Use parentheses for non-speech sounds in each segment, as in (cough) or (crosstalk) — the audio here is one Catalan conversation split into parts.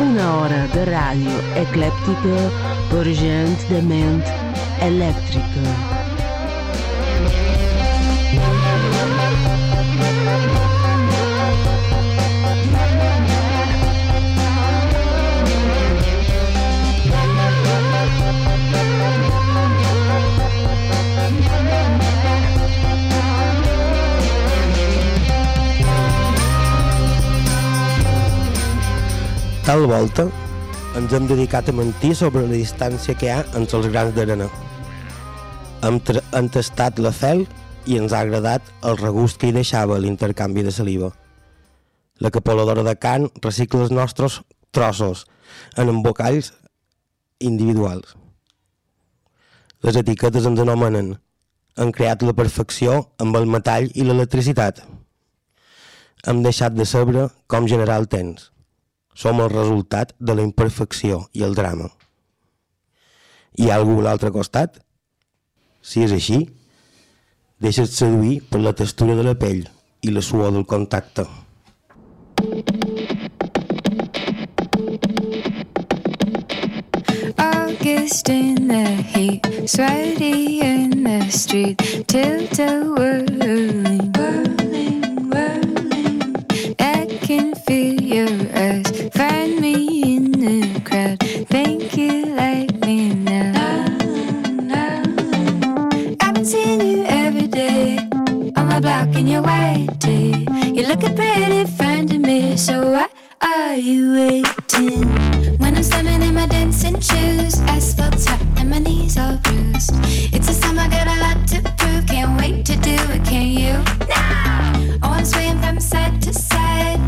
Una hora de ràdio eclèptica per gent de ment elèctrica. Tal volta ens hem dedicat a mentir sobre la distància que hi ha entre els grans d'arena. Hem, hem tastat la fel i ens ha agradat el regust que hi deixava l'intercanvi de saliva. La capoladora de Can recicla els nostres trossos en embocalls individuals. Les etiquetes ens anomenen. Han creat la perfecció amb el metall i l'electricitat. Hem deixat de saber com generar el temps som el resultat de la imperfecció i el drama. Hi ha algú a l'altre costat? Si és així, deixa't seduir per la textura de la pell i la suor del contacte. August in the heat, sweaty in the street, tilted whirling, whirling, in your tee. You're looking pretty fine to me, so why are you waiting? When I'm standing in my dancing shoes, asphalt's hot and my knees all bruised. It's a summer, got a lot to prove. Can't wait to do it, can you? Now, oh, I'm swaying from side to side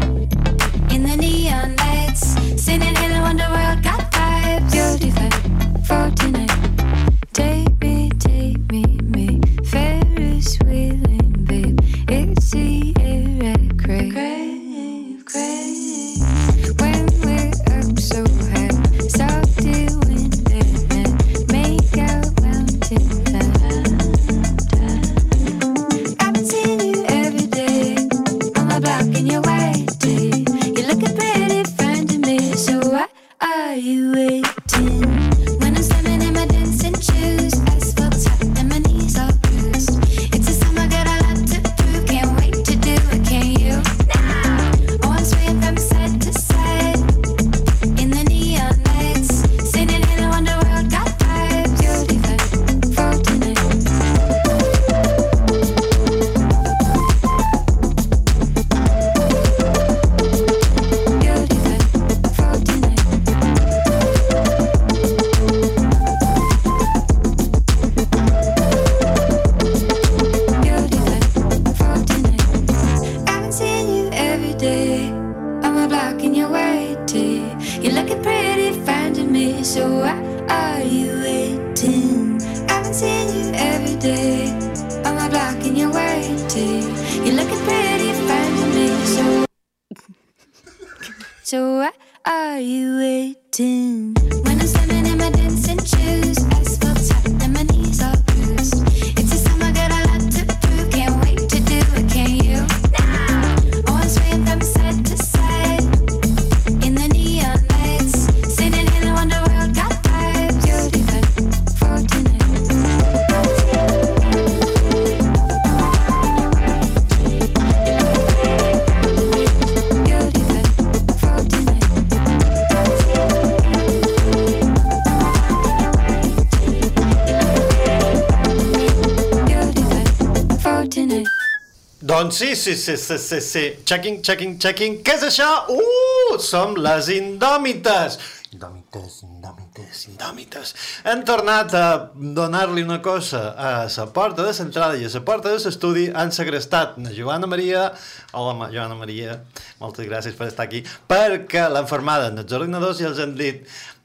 sí, sí, sí, sí, sí, sí. Checking, checking, checking. Què és això? Uh, som les indòmites. Indòmites, indòmites, indòmites. Hem tornat a donar-li una cosa a la porta de l'entrada i a la porta de l'estudi. Han segrestat na Joana Maria. Hola, Joana Maria. Moltes gràcies per estar aquí. Perquè l'han formada en els ordinadors i els han dit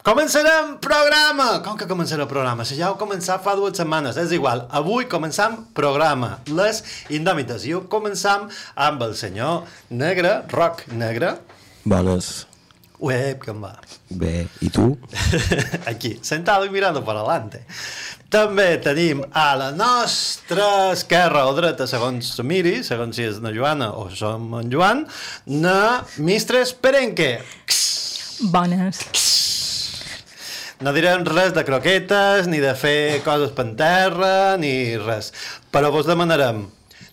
Començarem programa! Com que començarà el programa? Si ja heu començat fa dues setmanes. És igual, avui començam programa. Les indòmites. I ho començam amb el senyor Negre, Roc Negre. Bones. Uep, com va? Bé, i tu? (laughs) Aquí, sentado y mirando para adelante. També tenim a la nostra esquerra o dreta, segons se miri, segons si és na Joana o som en Joan, na Mistres Perenque. Bones. No direm res de croquetes, ni de fer coses per terra, ni res. Però vos demanarem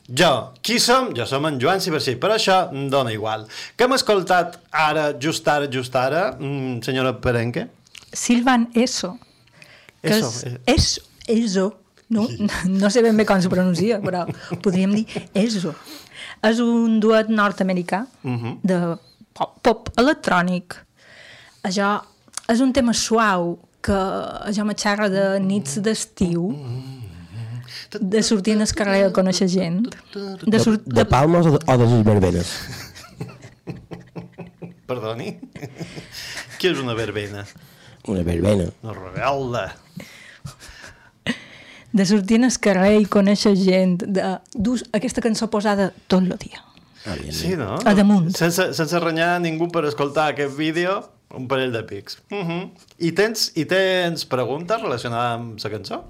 jo, qui som? Jo som en Joan Cibercí, però això em dona igual. Què hem escoltat ara, just ara, just ara, mm, senyora Perenque? Silvan Eso. Que Eso, és, eh. és, eso. No, (laughs) no sé ben bé com se pronuncia, però podríem dir Eso. És un duet nord-americà Mhm. de pop, pop electrònic. Això és un tema suau que això me xerra de nits d'estiu, de sortir al carrer a conèixer gent, de, De, de palmes o de, o de les verbenes? Perdoni? Què és una verbena? Una verbena. Una rebel·la. de sortir al carrer i conèixer gent, de dur aquesta cançó posada tot el dia. Ah, Sí, no? A damunt. Sense, sense renyar ningú per escoltar aquest vídeo, un parell de pics. Uh -huh. I, tens, I tens preguntes relacionades amb la cançó?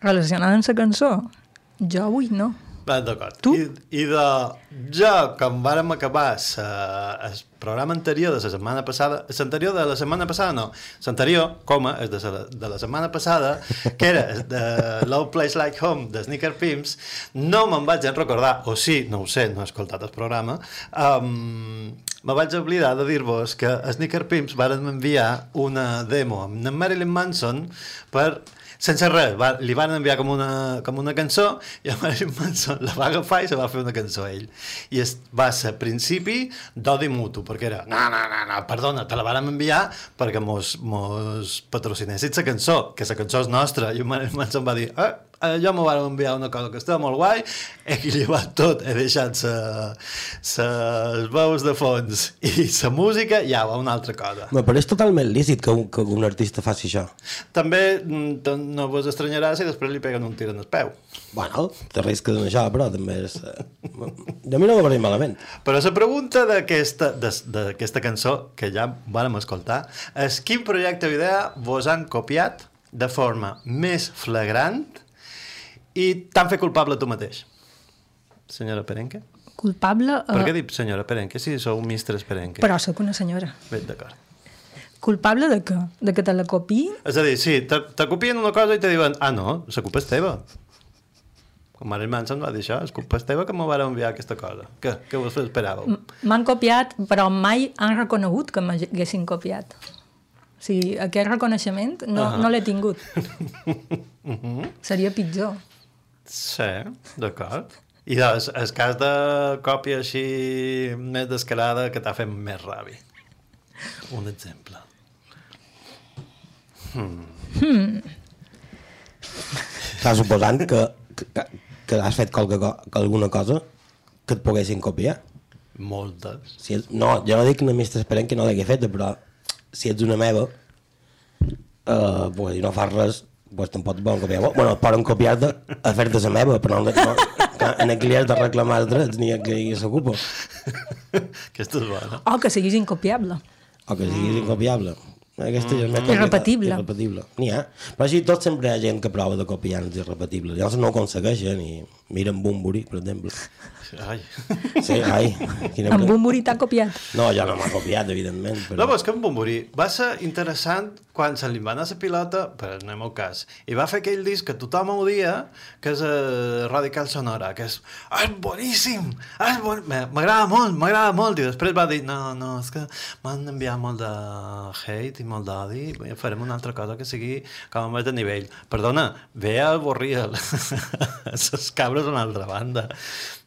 Relacionada amb la cançó? Jo avui no. Va, d'acord. Tu? I, I de... Jo, com vàrem acabar sa, el programa anterior de la setmana passada... L'anterior de la setmana passada, no. L'anterior, coma, és de la, de la setmana passada, que era de Low Place Like Home, de Sneaker Pimps, no me'n vaig recordar, o sí, no ho sé, no he escoltat el programa, um, me vaig oblidar de dir-vos que Sneaker Pimps varen enviar una demo amb Marilyn Manson per sense res, va, li van enviar com una, com una cançó i el (laughs) Marilyn Manson la va agafar i se va fer una cançó a ell. I es, va ser principi d'odi mutu perquè era, no, no, no, no, perdona te la van enviar perquè mos, mos patrocinessin la cançó que la cançó és nostra. I el Marilyn Manson va dir eh, eh, jo m'ho van enviar una cosa que estava molt guai he llevat tot, he deixat les veus de fons i la música, ja va una altra cosa Me pareix totalment lícit que un, que un artista faci això. també mm, no vos estranyarà si després li peguen un tir en el peu. Bueno, te risques en això, però també és... eh, (laughs) A mi no m'ho pareix malament. Però la pregunta d'aquesta cançó, que ja vàrem escoltar, és quin projecte o idea vos han copiat de forma més flagrant i t'han fet culpable tu mateix? Senyora Perenque? Culpable... Per què Uh, dic senyora Perenque si sou mistres Perenque? però sóc una senyora. Bé, d'acord. Culpable de què? De que te la copiï? És a dir, sí, te, te copien una cosa i te diuen ah, no, la culpa és teva. Com Marilyn Manson va dir això, és culpa és teva que m'ho van enviar aquesta cosa. Què? Què vos esperàveu? M'han copiat, però mai han reconegut que m'haguessin copiat. O sigui, aquest reconeixement no, uh. -huh. no l'he tingut. (laughs) Seria pitjor. Sí, d'acord. I doncs, el cas de còpia així més descarada que t'ha fet més ràbia. Un exemple. Estàs suposant que, que, que has fet qualque, que alguna cosa que et poguessin copiar. Moltes. Si és, no, jo no dic només t'esperen que no l'hagi feta, però si ets una meva, eh, pues, no fas res, pues, tampoc et poden copiar. Bueno, et poden copiar-te a fer-te la meva, però no, no, que en aquí has de reclamar els drets ni a qui s'ocupa. Aquesta és bona. O que siguis incopiable. O que siguis incopiable. Aquesta mm. és Irrepetible. Irrepetible. N'hi ha. Però així tot sempre hi ha gent que prova de copiar els irrepetibles. Llavors no ho aconsegueixen i miren Bumburi, per exemple. Ai. Sí, ai. Quina Amb un morí t'ha copiat. No, ja no m'ha copiat, evidentment. Però... No, però és que en Bomborí va ser interessant quan se li va anar la pilota, per no el meu cas, i va fer aquell disc que tothom odia, que és uh, Radical Sonora, que és, és boníssim, és bon... m'agrada molt, m'agrada molt, i després va dir, no, no, és que m'han enviat molt de hate i molt d'odi, farem una altra cosa que sigui com a més de nivell. Perdona, ve a avorrir les (laughs) cabres a una altra banda.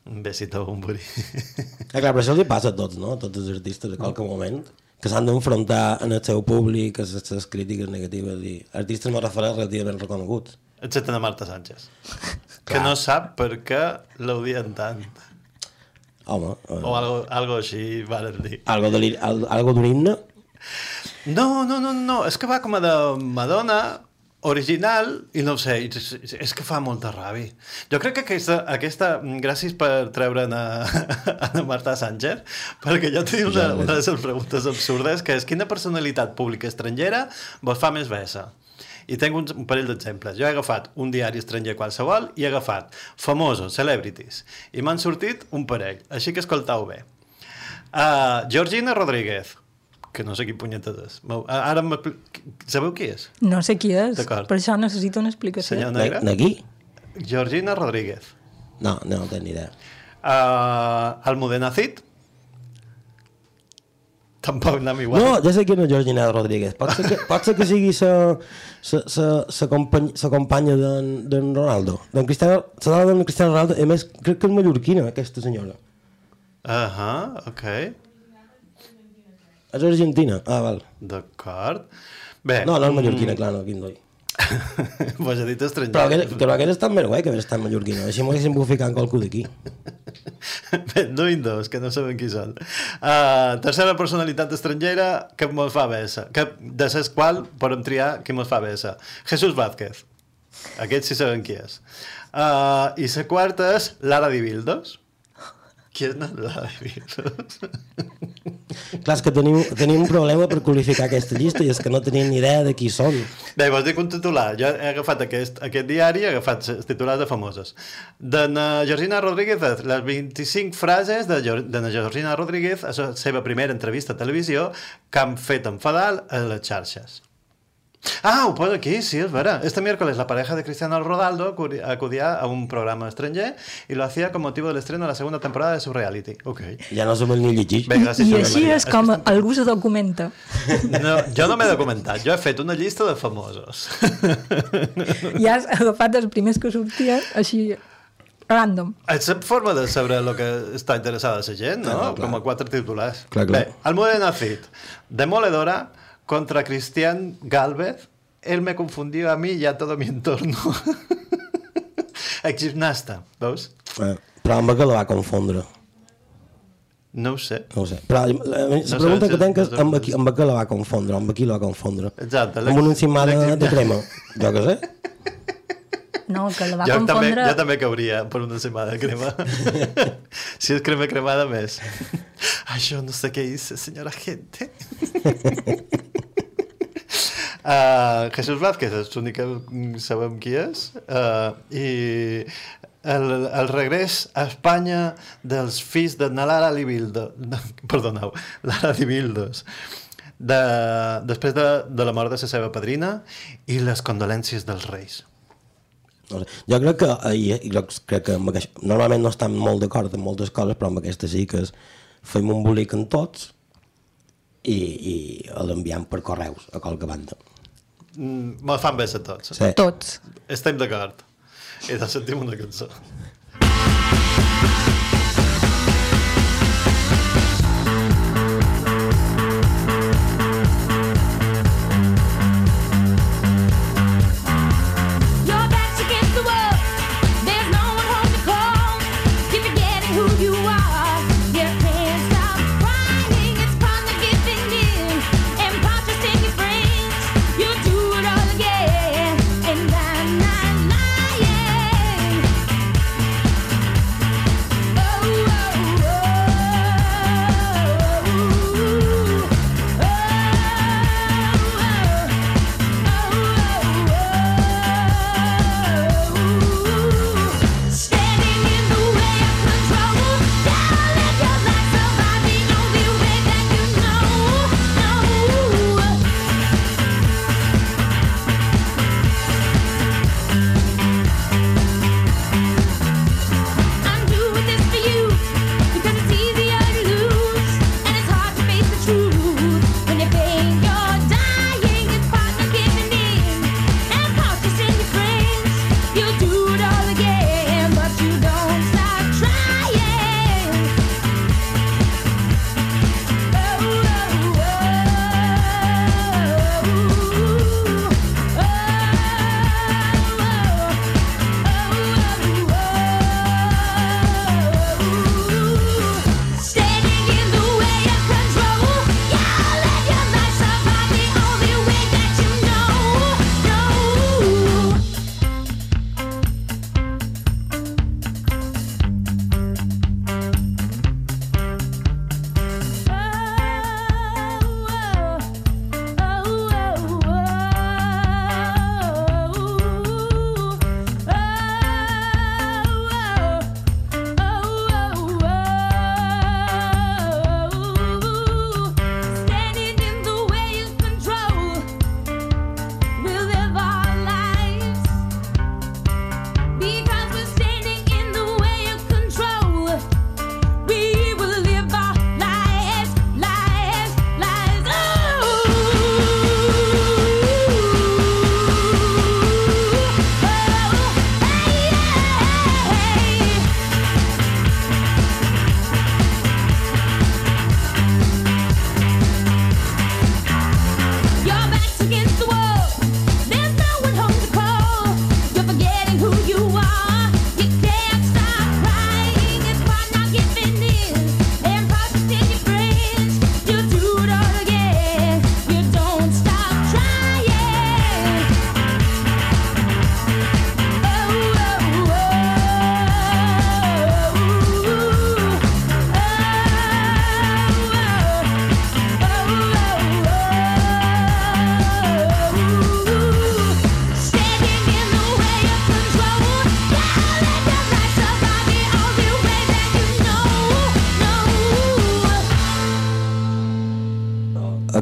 Un besito a Bomborí. Ah, clar, però això hi passa a tots, no? A tots els artistes, a qualque moment. Que s'han d'enfrontar en el seu públic a les, les crítiques negatives i artistes me refereix relativament reconeguts. Excepte de Marta Sánchez. (laughs) que Clar. no sap per què l'odien tant. Home, eh, O algo, algo així, varen dir. algo de, al, algo d'un himne? No, no, no, no, és que va com a de Madonna, original, i no ho sé, és, és que fa molta ràbia. Jo crec que aquesta, aquesta gràcies per treure'n a, (laughs) a Marta Sánchez, perquè jo tinc una, una de les preguntes absurdes, que és quina personalitat pública estrangera vos fa més bessa? I tinc un, un parell d'exemples. Jo he agafat un diari estranger qualsevol i he agafat famosos, celebrities, i m'han sortit un parell, així que escoltau bé. Uh, Georgina Rodríguez, que no sé qui punyetes és. M'ho- Ara sabeu qui és? No sé qui és, per això necessito una explicació. Senyor De, Negre? de qui? Georgina Rodríguez. No, no, no tenc ni idea. Uh, Almudena Cid. Tampoc anem igual. No, ja sé qui és Georgina Rodríguez. Pot ser que, pot ser que sigui sa, sa, sa, sa, company, sa companya d'en Ronaldo. D'en Cristiano, sa dona d'en Cristiano Ronaldo. A més, crec que és mallorquina, aquesta senyora. Ahà, ok. És argentina. Ah, val. D'acord. Bé, No, no és mallorquina, clar, no, quin doi. Vos (laughs) he dit estranger. Però aquest, però aquest està més guai que haver estat mallorquina. Així m'ho haguéssim pogut ficar en qualcú d'aquí. (laughs) Bé, duim dos, que no sabem qui són. Uh, tercera personalitat estrangera que mos fa bessa. Que, de ses qual podem triar qui mos fa bessa. Jesús Vázquez. Aquest sí sabem qui és. Uh, I la quarta és Lara Dibildos. Qui és? Lara Dibildos? Clar, és que tenim, tenim un problema per qualificar aquesta llista i és que no tenim ni idea de qui són. Bé, vos dic un titular. Jo he agafat aquest, aquest diari, he agafat els titulars de famosos. De na Georgina Rodríguez, les 25 frases de, de na Georgina Rodríguez a la seva primera entrevista a televisió que han fet enfadar a les xarxes. Ah, ho posa aquí, sí, es vera. Este miércoles la pareja de Cristiano Ronaldo acudi- acudía a un programa estranger y lo hacía con motivo del estreno de la segunda temporada de su reality. Ok. Ja no som el ni llegir. Bé, gràcies, I Sofia així Maria. és com algú se documenta. No, jo no m'he documentat, jo he fet una llista de famosos. I has agafat els primers que sortien així random. És la forma de saber el que està interessada la gent, no? Clar, clar. Com a quatre titulars. Clar, clar. Bé, Almudena Cid. Demoledora contra Cristian Galvez. Él me confundió a mí y a todo mi entorno. (laughs) Exgimnasta, veus? Eh, però amb què la va confondre? No ho sé. No ho sé. Però la, la, la sé, pregunta sí, que tenc és no sé. amb, qui, amb què la va confondre, amb qui la va confondre. Exacte, Amb una encimada de crema. (laughs) Jo què sé. No, que la va jo, també, confondre... jo també cauria per una setmana de crema. (laughs) si és crema cremada, més. Això no sé què hice, senyora gente. Uh, (laughs) Jesús Vázquez és l'únic que sabem qui és uh, i el, el regrés a Espanya dels fills de na Lara Libildo no, perdoneu, Lara Libildos de, després de, de la mort de la seva padrina i les condolències dels reis No sé. Jo crec que, eh, i jo crec que amb aquest, normalment no estan molt d'acord amb moltes coses, però amb aquesta sí que és fem un bolic en tots i, i l'enviem per correus a qualque banda. mm, me fan bé a tots Sí. Tots. estem d'acord i doncs sentim una cançó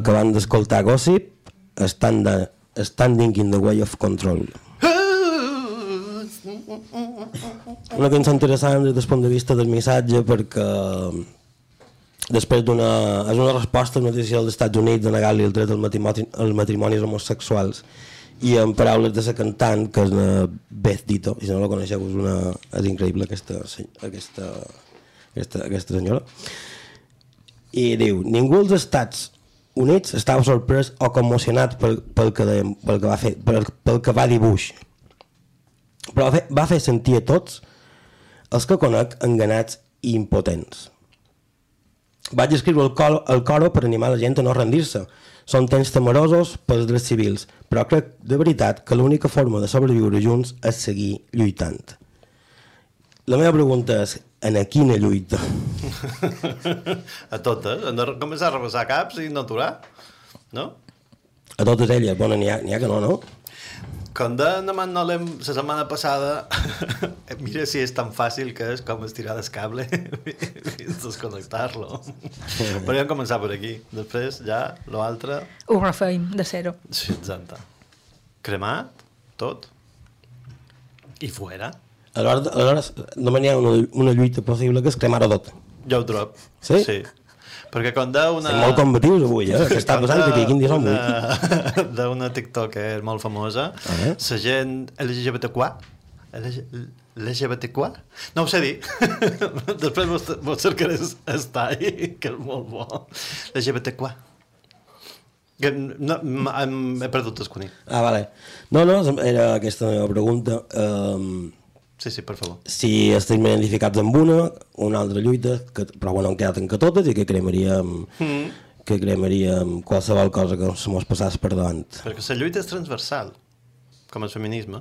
acabant d'escoltar Gossip, Stand- Standing in the Way of Control. Una cançó interessant des del punt de vista del missatge perquè després d'una... és una resposta a una decisió dels Estats Units de negar-li el dret al matrimoni, als matrimonis homosexuals i en paraules de la cantant que és una Beth Dito i si no la coneixeu és, una, és increïble aquesta, aquesta, aquesta, aquesta senyora i diu ningú als Estats Units estava sorprès o commocionat pel, pel, que, de, pel, que va fer, pel, pel que va dir Bush però va fer, va fer sentir a tots els que conec enganats i impotents vaig escriure el coro, el coro per animar la gent a no rendir-se. Són temps temerosos pels drets civils, però crec de veritat que l'única forma de sobreviure junts és seguir lluitant. La meva pregunta és, en a quina lluita? (laughs) A totes. Hem de començar a rebassar caps i no aturar. No? A totes elles, bueno, n'hi ha, ha que no, no? Com de Naman Nolem la setmana passada, (laughs) mira si és tan fàcil que és com estirar el cable (laughs) i desconnectar-lo. Podríem començar per aquí. Després, ja, l'altre... Ho refeim de zero. Sí, exacte. Cremat, tot. I fuera. Aleshores, aleshores només n'hi ha una, una lluita possible que és cremar-ho tot. Jo ho trob. Sí? Sí. Perquè quan de una... Estem molt combatius avui, eh? Què està (laughs) passant aquí? Quin dia som avui? D'una TikToker molt famosa, la gent LGBTQ, LGBTQ? No ho sé dir. (laughs) Després vos, vos cercaré el (laughs) tall, que és molt bo. LGBTQ. Que no, m- he perdut el conill. Ah, vale. No, no, era aquesta meva pregunta. Um, Sí, sí, per favor. si estem identificats amb una, una altra lluita, que, però bueno, han quedat en que totes i que cremaríem, mm. que cremaríem qualsevol cosa que se mos passés per davant. Perquè la lluita és transversal, com el feminisme.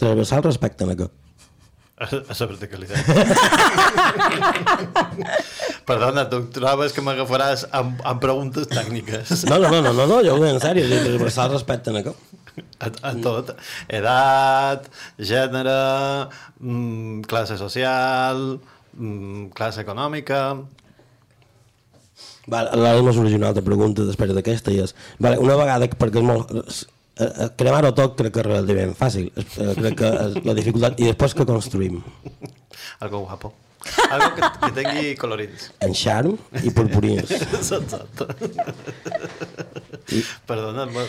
Transversal respecte a què? A a la verticalitat. (laughs) Perdona, tu trobes que m'agafaràs amb, amb preguntes tècniques. No, no, no, no, no, no jo ho dic en sèrio, transversal respecte a què? A, a tot. Edat, gènere, mm, classe social, mm, classe econòmica... Vale, m'ha sorgit una altra pregunta després d'aquesta i és, vale, una vegada, perquè és molt... eh, eh, Cremar-ho tot crec que és relativament fàcil, eh, crec que la dificultat, i després que construïm? Algo guapo. Algo que, que tingui colorins. En charm i purpurins. (laughs) Exacte. Perdona. ma-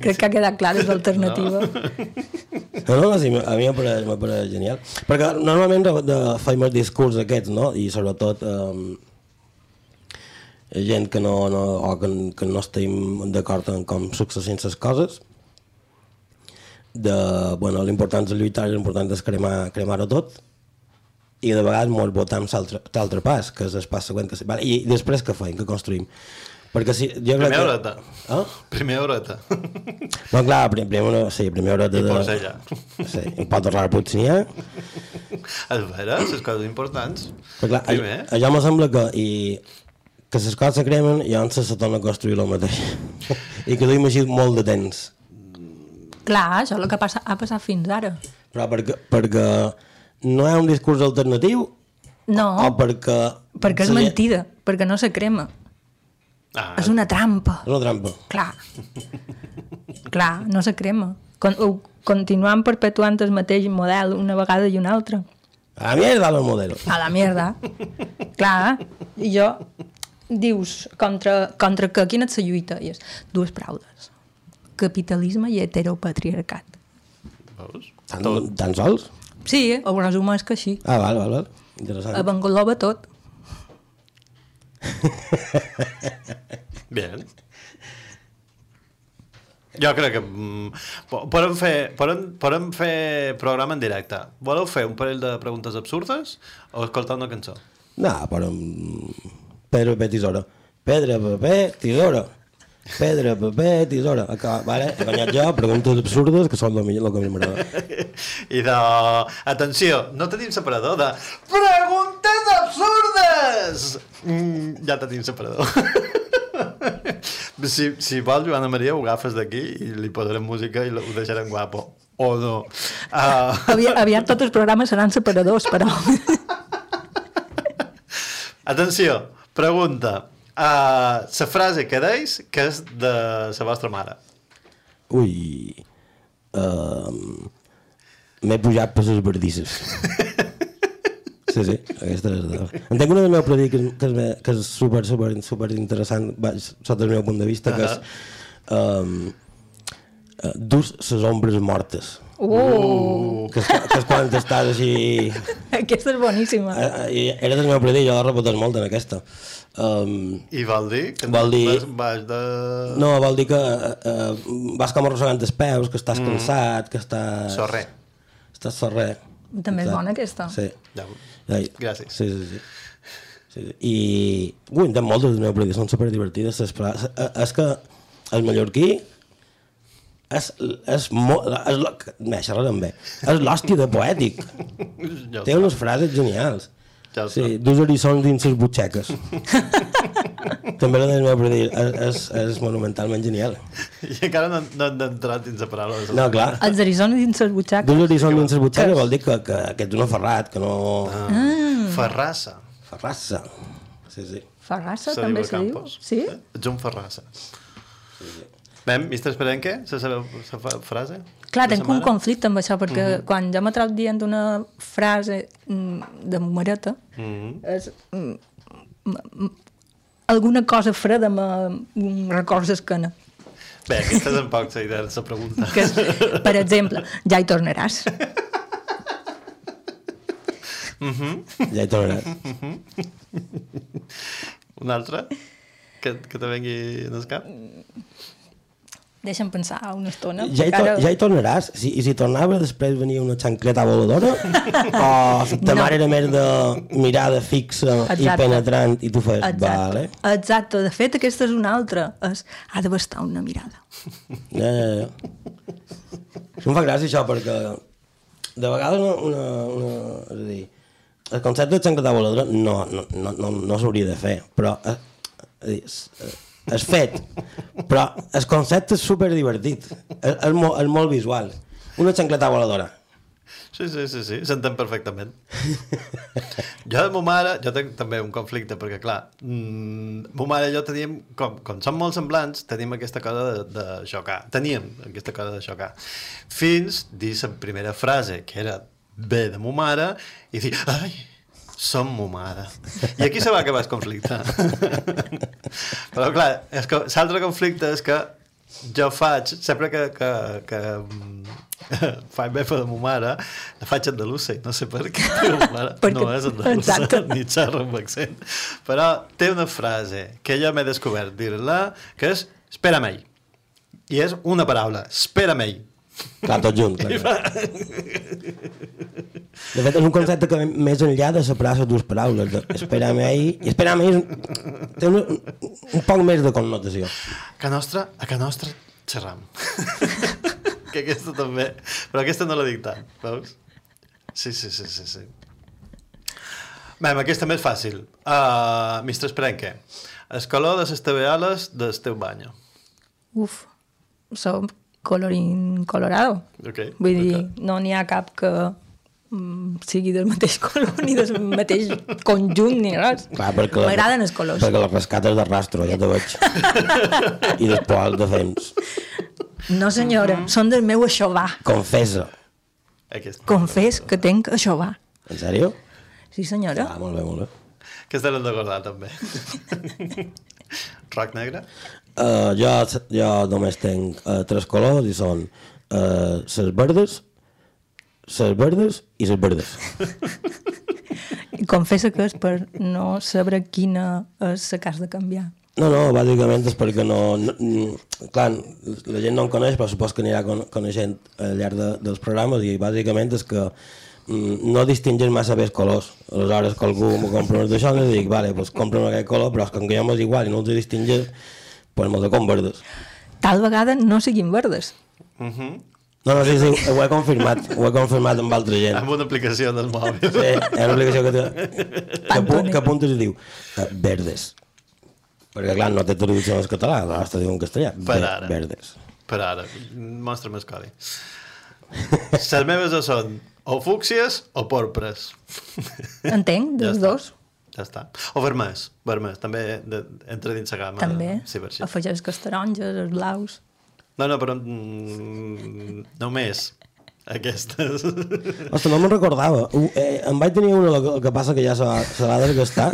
Crec que ha quedat clar, és l'alternativa. No, no, sí, a mi m'apareix m'apareix genial. Perquè normalment de, de, faim els discurs aquests, no? I sobretot eh, gent que no, no, o que, que no estem d'acord en com successin les coses de, bueno, l'important és lluitar i l'important és cremar, cremar-ho tot i de vegades molt votam l'altre pas, que és el pas següent que... Vale, I després què feim, què construïm? Perquè si, jo crec Primer que... horeta. Ah? Primer horeta. (laughs) No, clar, prim, primer, sí, primer hora de... I porcella. Sí, un pot de rara potser n'hi ha. És vera, les coses importants. Però clar, Primer. a, allò me sembla que, i, que les coses se cremen i llavors se torna a construir el mateix. (laughs) I que duim així molt de temps. Clar, això és el que passa, ha passat fins ara. Però perquè, perquè no hi ha un discurs alternatiu No, o perquè... perquè és la mentida, perquè no se crema. Ah, És una trampa. És una trampa. Clar. Clar, no se crema. Con, continuant perpetuant el mateix model una vegada i una altra. A mi és el model. A la merda. Clar, i jo dius contra, contra que quina és la lluita? I és dues paraules. Capitalisme i heteropatriarcat. veus? Tan, tan sols? Sí, ho resumeix que així. Ah, val, val, val. Interessant. Engloba tot. (laughs) Bien. Jo crec que mm, po- podem fer, podem, podem fer programa en directe. Voleu fer un parell de preguntes absurdes o escoltar una cançó? No, però... mm, Pedra, paper, tisora. Pedra, paper, tisora. Pedra, paper, tisora. Acaba, vale? He guanyat jo, preguntes absurdes, que són el millor, el que a mi m'agrada. (laughs) I de... Atenció, no tenim separador de... Preguntes absurdes! Mm, ja tenim separador. (laughs) si, si vol, Joana Maria, ho agafes d'aquí i li posarem música i ho deixarem guapo. O no. (laughs) Uh, Aviat, aviat tots els programes seran separadors, però... atenció, pregunta. Uh, la frase que deis que és de la vostra mare. Ui... Uh, M'he pujat per les verdisses. (laughs) Sí, sí, aquesta és de... En tinc una del meu predí que, és- que, és, me- que és super, super, super interessant, sota el meu punt de vista, que és um, uh, dus les ombres mortes. Oh, Que és, que és quan estàs així... (laughs) aquesta és boníssima. Eh, eh, i era del meu predí, jo la repeteix molt en aquesta. Um, I vol dir? Que Vol dir- Vas, vas de... no, vol dir que uh, uh, vas com arrossegant els peus, que estàs cansat, que estàs... Sorrer. Estàs sorrer. També és Exacte. bona aquesta. Sí. Ja. Ai, Gràcies. Sí, sí, sí. sí, sí. I... En tinc moltes del meu predí, són superdivertides. les És que el mallorquí és, és. És, me xerrarem bé. És l'hòstia de poètic. Té unes frases genials. Ja Sí, dos horitzons dins les butxeques. També la del meu predí és, és, és monumentalment genial. I encara no, no hem entrat dins la paraula. de No, clar. Els Arizona dins les butxaques. Dos horitzons dins les butxeques vol dir que, que, que ets un aferrat, que no... Ah. Ferrassa. Ferrassa. Sí, sí. Ferrassa Se també se diu. Sí? Eh? Ets un Ferrassa. Bem, Mister Esperenque, la fa- frase? Clar, tenc un conflicte amb això, perquè Mhm. quan jo trobat dient una frase mm, de Mareta, Mhm. és, mm, m- m- alguna cosa freda me mm, recorda l'esquena. Bé, aquesta és un poc la idea de la pregunta. Que per exemple, ja hi tornaràs. Ja hi tornaràs. Una altra? Que, que te vengui en el cap? Deixa'm pensar una estona. Ja hi, to ara- ja hi tornaràs. Si, I si tornava, després venia una xancleta voladora? (laughs) o si ta No. mare era més de mirada fixa i Exacte. penetrant i tu fes, Exacte. vale. Exacte. De fet, aquesta és una altra. És, ha de bastar una mirada. (laughs) Ja, ja, ja. Això em fa gràcia això, perquè de vegades una, una, una, és a dir, el concepte de xancleta voladora no, no, no, no, no s'hauria de fer, però eh, és, dir, és, fet, però el concepte és super divertit, és, és, molt, és molt visual. Una xancleta voladora. Sí, sí, sí, sí, s'entén perfectament. jo de ma mare, jo tinc també un conflicte, perquè clar, mm, ma mare i jo teníem, com, com som molt semblants, tenim aquesta cosa de, de xocar. Teníem aquesta cosa de xocar. Fins dir la primera frase, que era bé de ma mare, i dir, ai, som ma mare. I aquí se va acabar el conflicte. (laughs) Però clar, és que l'altre conflicte és que jo faig, sempre que, que, que mm, (laughs) faig befa de ma mare, la faig andalusa i no sé per què, ma mare Perquè- no és andalusa (laughs) Exacte. ni xerra amb accent. Però té una frase que jo m'he descobert dir-la, que és espera-me. I és una paraula, espera-me. Clar, tot junt. Clar, clar. De fet, és un concepte que més enllà de separar les dues paraules, de esperar-me ahir, i esperar-me ahir té un, un poc més de connotació. Que nostra, a que nostra xerram. (laughs) que aquesta també, però aquesta no la dic tant, veus? Sí, sí, sí, sí, sí. Bé, aquesta més fàcil. Uh, Mistre Esperenque, el color de les teves ales del teu banyo. Uf, som colorín colorado. Ok, Vull dir, ok. no n'hi ha cap que mm, sigui del mateix (laughs) color ni del mateix conjunt ni res. M'agraden els colors. Perquè les rescates de rastro, ja te veig. (laughs) I després el defens. No senyora, Mhm. són del meu aixovar. Confessa. Aquesta. Confés que tenc aixovar. En sèrio? Sí senyora. Ah, molt bé, molt bé. Aquesta l'hem de guardar, també. (laughs) Roc negre? Uh, jo, jo només tenc uh, tres colors i són uh, les verdes, les verdes i les verdes. (laughs) Confessa que és per no saber quina és la has de canviar. No, no, bàsicament és perquè no, no, mm, clar, la gent no em coneix, però supos que anirà con coneixent al llarg de, dels programes i bàsicament és que mm, no distingeix massa bé els colors. Aleshores, que algú m'ho compra uns d'això i dic, vale, pues compra'm aquest color, però és que com que jo m'és igual i no els distingeix, pues me'ls com verdes. Tal vegada no siguin verdes. Uh -huh. No, no, sí, sí, ho he confirmat, ho he confirmat amb altra gent. Amb una aplicació del mòbil. Sí, ha una aplicació que, te, que, que apuntes i diu uh, verdes. Perquè, clar, no té traducció en català, aleshores te diu en castellà. Per ara. Verdes. Per ara, mostra'm el codi. (laughs) Les meves són o fúcsies o porpres. Entenc, Ja dels està. dos. Ja està. O vermès, vermès, també de, entra dins la gamma. També. Sí, per així. Afegeix els taronges, els blaus. No, no, però mm, només aquestes. (laughs) Ostres, no me'n recordava. Eh, em vaig tenir una, el que passa que ja se va, se va desgastar,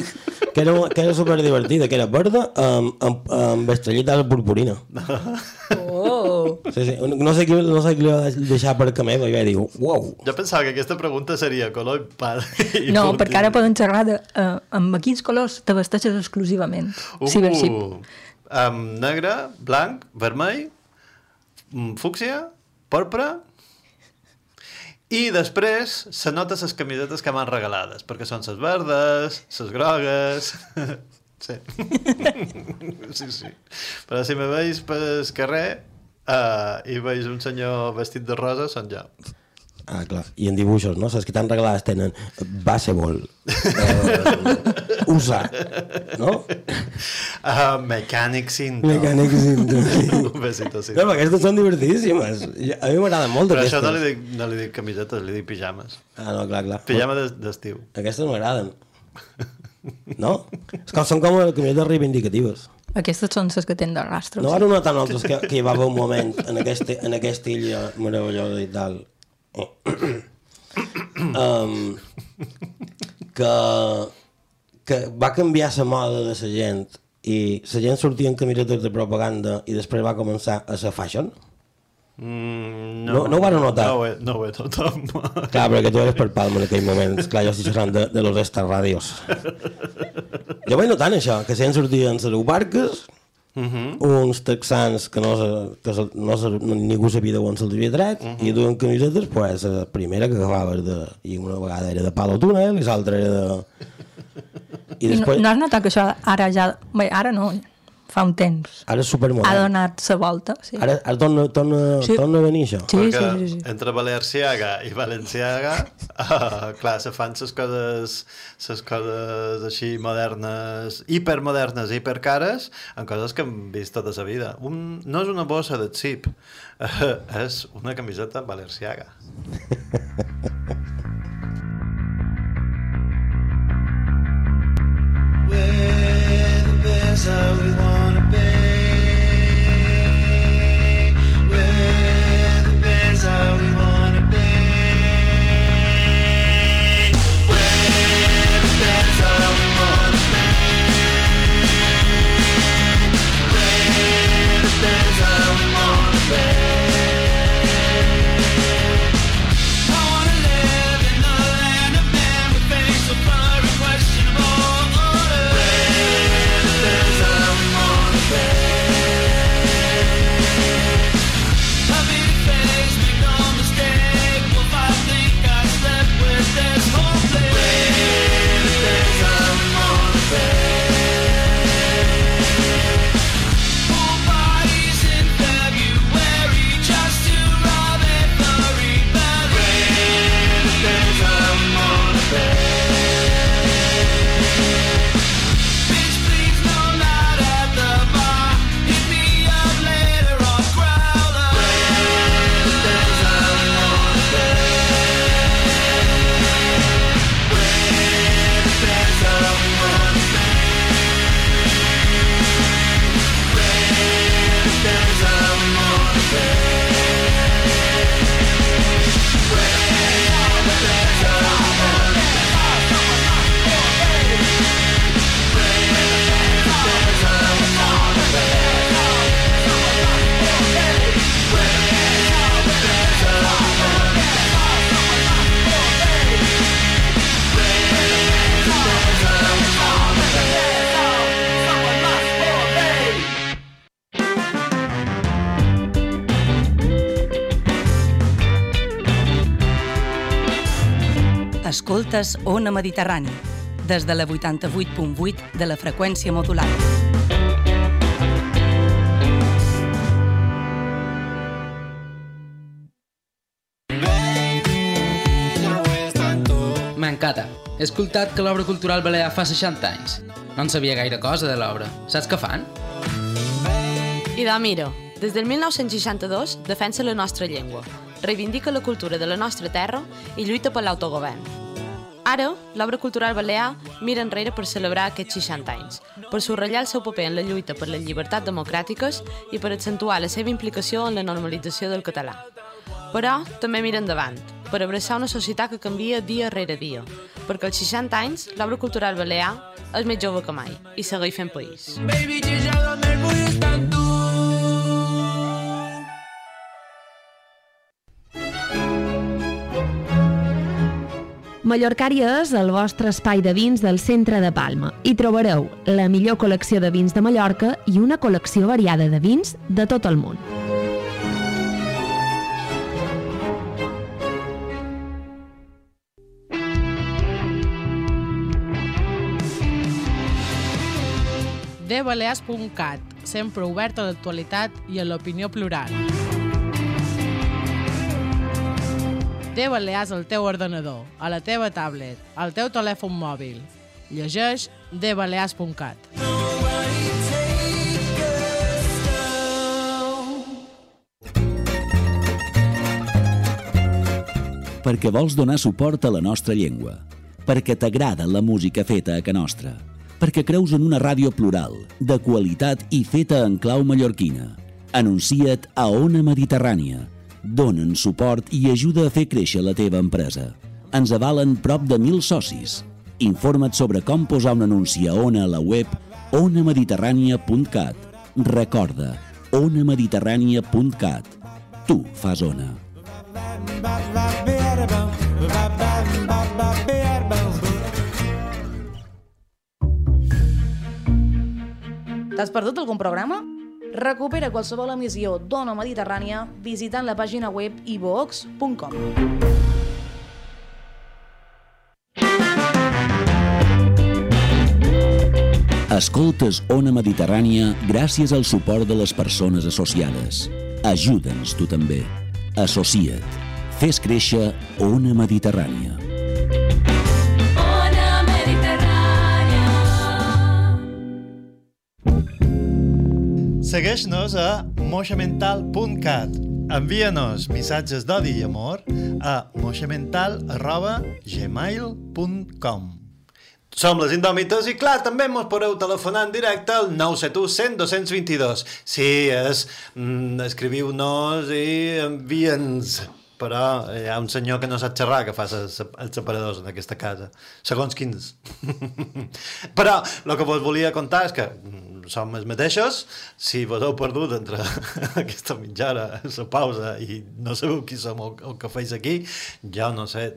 que era, que era superdivertida, que era verda amb, amb, amb estrellites de purpurina. Oh! (laughs) Sí, sí. No sé qui, no sé qui li va deixar per camí, i vaig dir, uau. Jo pensava que aquesta pregunta seria color i pal. (laughs) I No, purpurina. perquè ara poden xerrar de, uh, amb quins colors te vesteixes exclusivament. Uh, Cibership. amb negre, blanc, vermell, mm, fúcsia, porpra i després se nota les camisetes que m'han regalades, perquè són les verdes, les grogues... (laughs) Sí. (laughs) sí, sí. Però si me veus pel carrer uh, i veus un senyor vestit de rosa, són jo. Ah, clar. I en dibuixos, no? Les que t'han regalades tenen baseball, eh, USA, no? Uh, mecànic cinto. Mecànic cinto. Un besito, sí. No, però aquestes són divertidíssimes. A mi m'agraden molt Però aquestes. això no li, dic, no li dic camisetes, li dic pijames. Ah, no, clar, clar. Pijama d'es- d'estiu. Aquestes m'agraden. No? És com, són com camisetes reivindicatives. Aquestes són les que tenen de rastre. No varen notar nosaltres que, que hi va haver un moment en, aquesta, en aquesta illa meravellosa i tal um, que, que va canviar la moda de la gent i la gent sortia en camisetes de propaganda i després va començar a ser fashion. Mm, No- no ho varen notar? No ho he, no ho he tothom. (laughs) Clar, perquè tu eres per Palma en aquell moment. Clar, jo estic xerrant de, de los estas radios. Jo vaig notant això, que gent sortien les barques, uh -huh. uns texans que, no, que no, se, no, ningú sabia d'on se'ls havia tret, uh -huh. i duen camisetes, pues, la primera que agafaves de... I una vegada era de palo túnel, i l'altra era de... I I després... no, no has notat que això ara ja... Bé, ara no, fa un temps. Ara és supermodern. Ha donat la volta, sí. Ara, ara torna, torna, Sí. torna a venir això. Sí, sí, Perquè sí, sí. entre Balearciaga i Valenciaga, uh, (laughs) clar, se fan ses coses, ses coses així modernes, hipermodernes, hipercares, en coses que hem vist tota la vida. Un, no és una bossa de xip, uh, (laughs) és una camiseta Balearciaga. Escoltes Ona Mediterrani, des de la 88.8 de la freqüència modulada. M'encanta. He escoltat que l'obra cultural balear fa 60 anys. No en sabia gaire cosa de l'obra. Saps què fan? I de mira, des del 1962 defensa la nostra llengua, reivindica la cultura de la nostra terra i lluita per l'autogovern. Ara, l'obra cultural balear mira enrere per celebrar aquests 60 anys, per subratllar el seu paper en la lluita per les llibertats democràtiques i per accentuar la seva implicació en la normalització del català. Però també mira endavant, per abraçar una societat que canvia dia rere dia, perquè als 60 anys l'obra cultural balear és més jove que mai i segueix fent país. Baby, Mallorcària és el vostre espai de vins del centre de Palma. Hi trobareu la millor col·lecció de vins de Mallorca i una col·lecció variada de vins de tot el món. dbalears.cat, sempre obert a l'actualitat i a l'opinió plural. Té Balears al teu ordenador, a la teva tablet, al teu telèfon mòbil. Llegeix dbalears.cat. perquè vols donar suport a la nostra llengua, perquè t'agrada la música feta a ca nostra, perquè creus en una ràdio plural, de qualitat i feta en clau mallorquina. Anuncia't a Ona Mediterrània. Donen suport i ajuda a fer créixer la teva empresa. Ens avalen prop de mil socis. Informa't sobre com posar un anunci a Ona a la web onamediterrània.cat. Recorda, onamediterrània.cat. Tu fas Ona. T'has perdut algun programa? Recupera qualsevol emissió d'Ona Mediterrània visitant la pàgina web ivox.com. Escoltes Ona Mediterrània gràcies al suport de les persones associades. Ajuda'ns tu també. Associa't. Fes créixer Ona Mediterrània. Segueix-nos a moixamental.cat. Envia-nos missatges d'odi i amor a moixamental.gmail.com Som les Indòmites i, clar, també mos podeu telefonar en directe al 971 100 222. Sí, és... Mm, Escriviu-nos i envia'ns però hi ha un senyor que no sap xerrar que fa els separadors en aquesta casa segons quins (laughs) però el que vos volia contar és que mm, som els mateixos si vos heu perdut entre (laughs) aquesta mitja hora la pausa i no sabeu qui som o, o què feis aquí jo no sé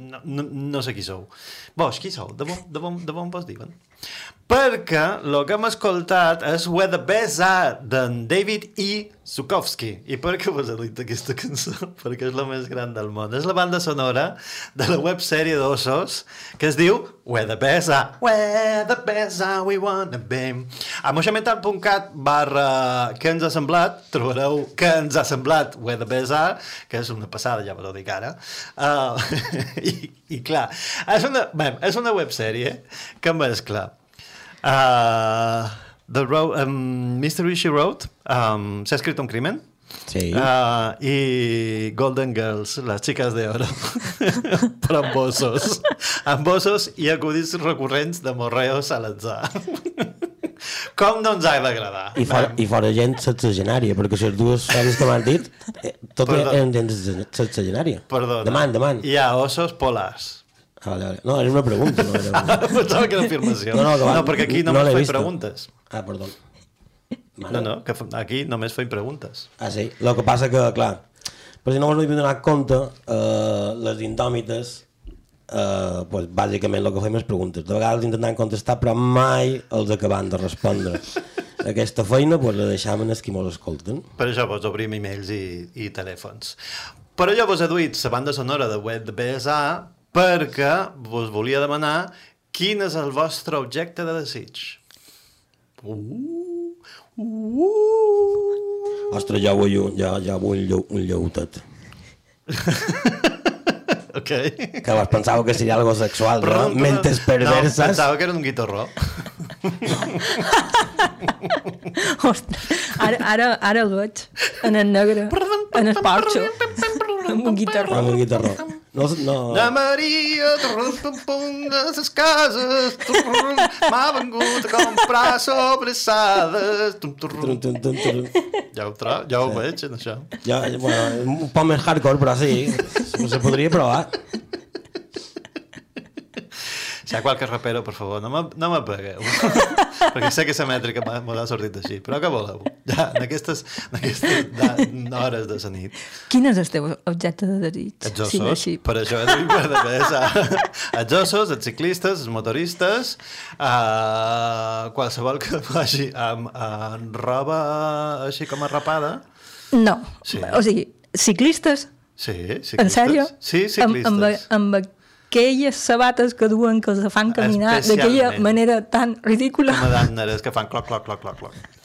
no, no, no sé qui sou vos, qui sou? De bon, de bon, de bon vos diuen? Perquè el que hem escoltat és Where the Best Are d'en David E. Zukovsky. I per què vos he dit aquesta cançó? (laughs) perquè és la més gran del món. És la banda sonora de la websèrie d'ossos que es diu Where the Best Are. Where the Best Are we wanna be. A moixamental.cat barra què ens ha semblat, trobareu què ens ha semblat Where the Best Are, que és una passada, ja vos ho dic ara. Uh, (laughs) i, I clar, és una, bé, és una websèrie que mescla Uh, the road, um, Mystery She Wrote, um, s'ha escrit un crimen? Sí. Uh, I Golden Girls, les xiques de oro. (laughs) Però amb bossos. amb bossos i acudits recurrents de morreos a l'atzar. Com no ens ha d'agradar? I fora, I fora gent sexagenària, perquè les dues sèries que m'has dit, eh, tot Perdó. eren gent sexagenària. Demant, demant. Hi ha ossos polars. Ah, vale, vale. No, era una pregunta. No, era una... (laughs) Pensava que era afirmació. No, no, que va- no perquè aquí no no vista. preguntes. Ah, perdó. No, no, que aquí només feim preguntes. Ah, sí. El que passa que, clar, per si no us n'havia donat compte, eh, les indòmites, eh, pues, bàsicament el que fem és preguntes. De vegades intentant contestar, però mai els acabam de respondre. (laughs) Aquesta feina pues, la deixam en els qui mos escolten. Per això vos obrim e-mails i, i telèfons. Per allò vos he duit la banda sonora de Web de BSA perquè vos volia demanar quin és el vostre objecte de desig. Uh, uh. Ostres, jo vull, un- jo, jo vull un, lleu, un lleutet. (laughs) ok. Que vos pensava que seria algo sexual, no? Mentes perversas. No, pensava que era un guitarró. (laughs) Ostres, ara, ara, ara el veig en el negre, en el porxo, amb un guitarró. Amb un guitarró. No, no... La Maria, turrum, pum, de les cases, m'ha vengut a comprar sobressades. Tum, turrum. Tum, tum, tum, tum. Ja ho, trobo, ja ho veig, en això. Ja, bueno, un poc més hardcore, però sí, se podria provar. Si hi ha qualque rapero, per favor, no me, no me pegueu. (laughs) Perquè sé que la mètrica m'ha m'ha sortit així. Però què voleu? Ja, en aquestes, en aquestes da- hores de la nit. Quin és el teu objecte de desig? Els ossos, així. per això he de per de pesa. Els ossos, els ciclistes, els motoristes, uh, qualsevol que (laughs) vagi amb, amb roba així com arrapada. No. Sí. O sigui, ciclistes? Sí, ciclistes. En sèrio? Sí, Amb, ciclistes. amb, amb aquelles sabates que duen que els fan caminar d'aquella manera tan ridícula. Com a que fan cloc, cloc, cloc, cloc, cloc.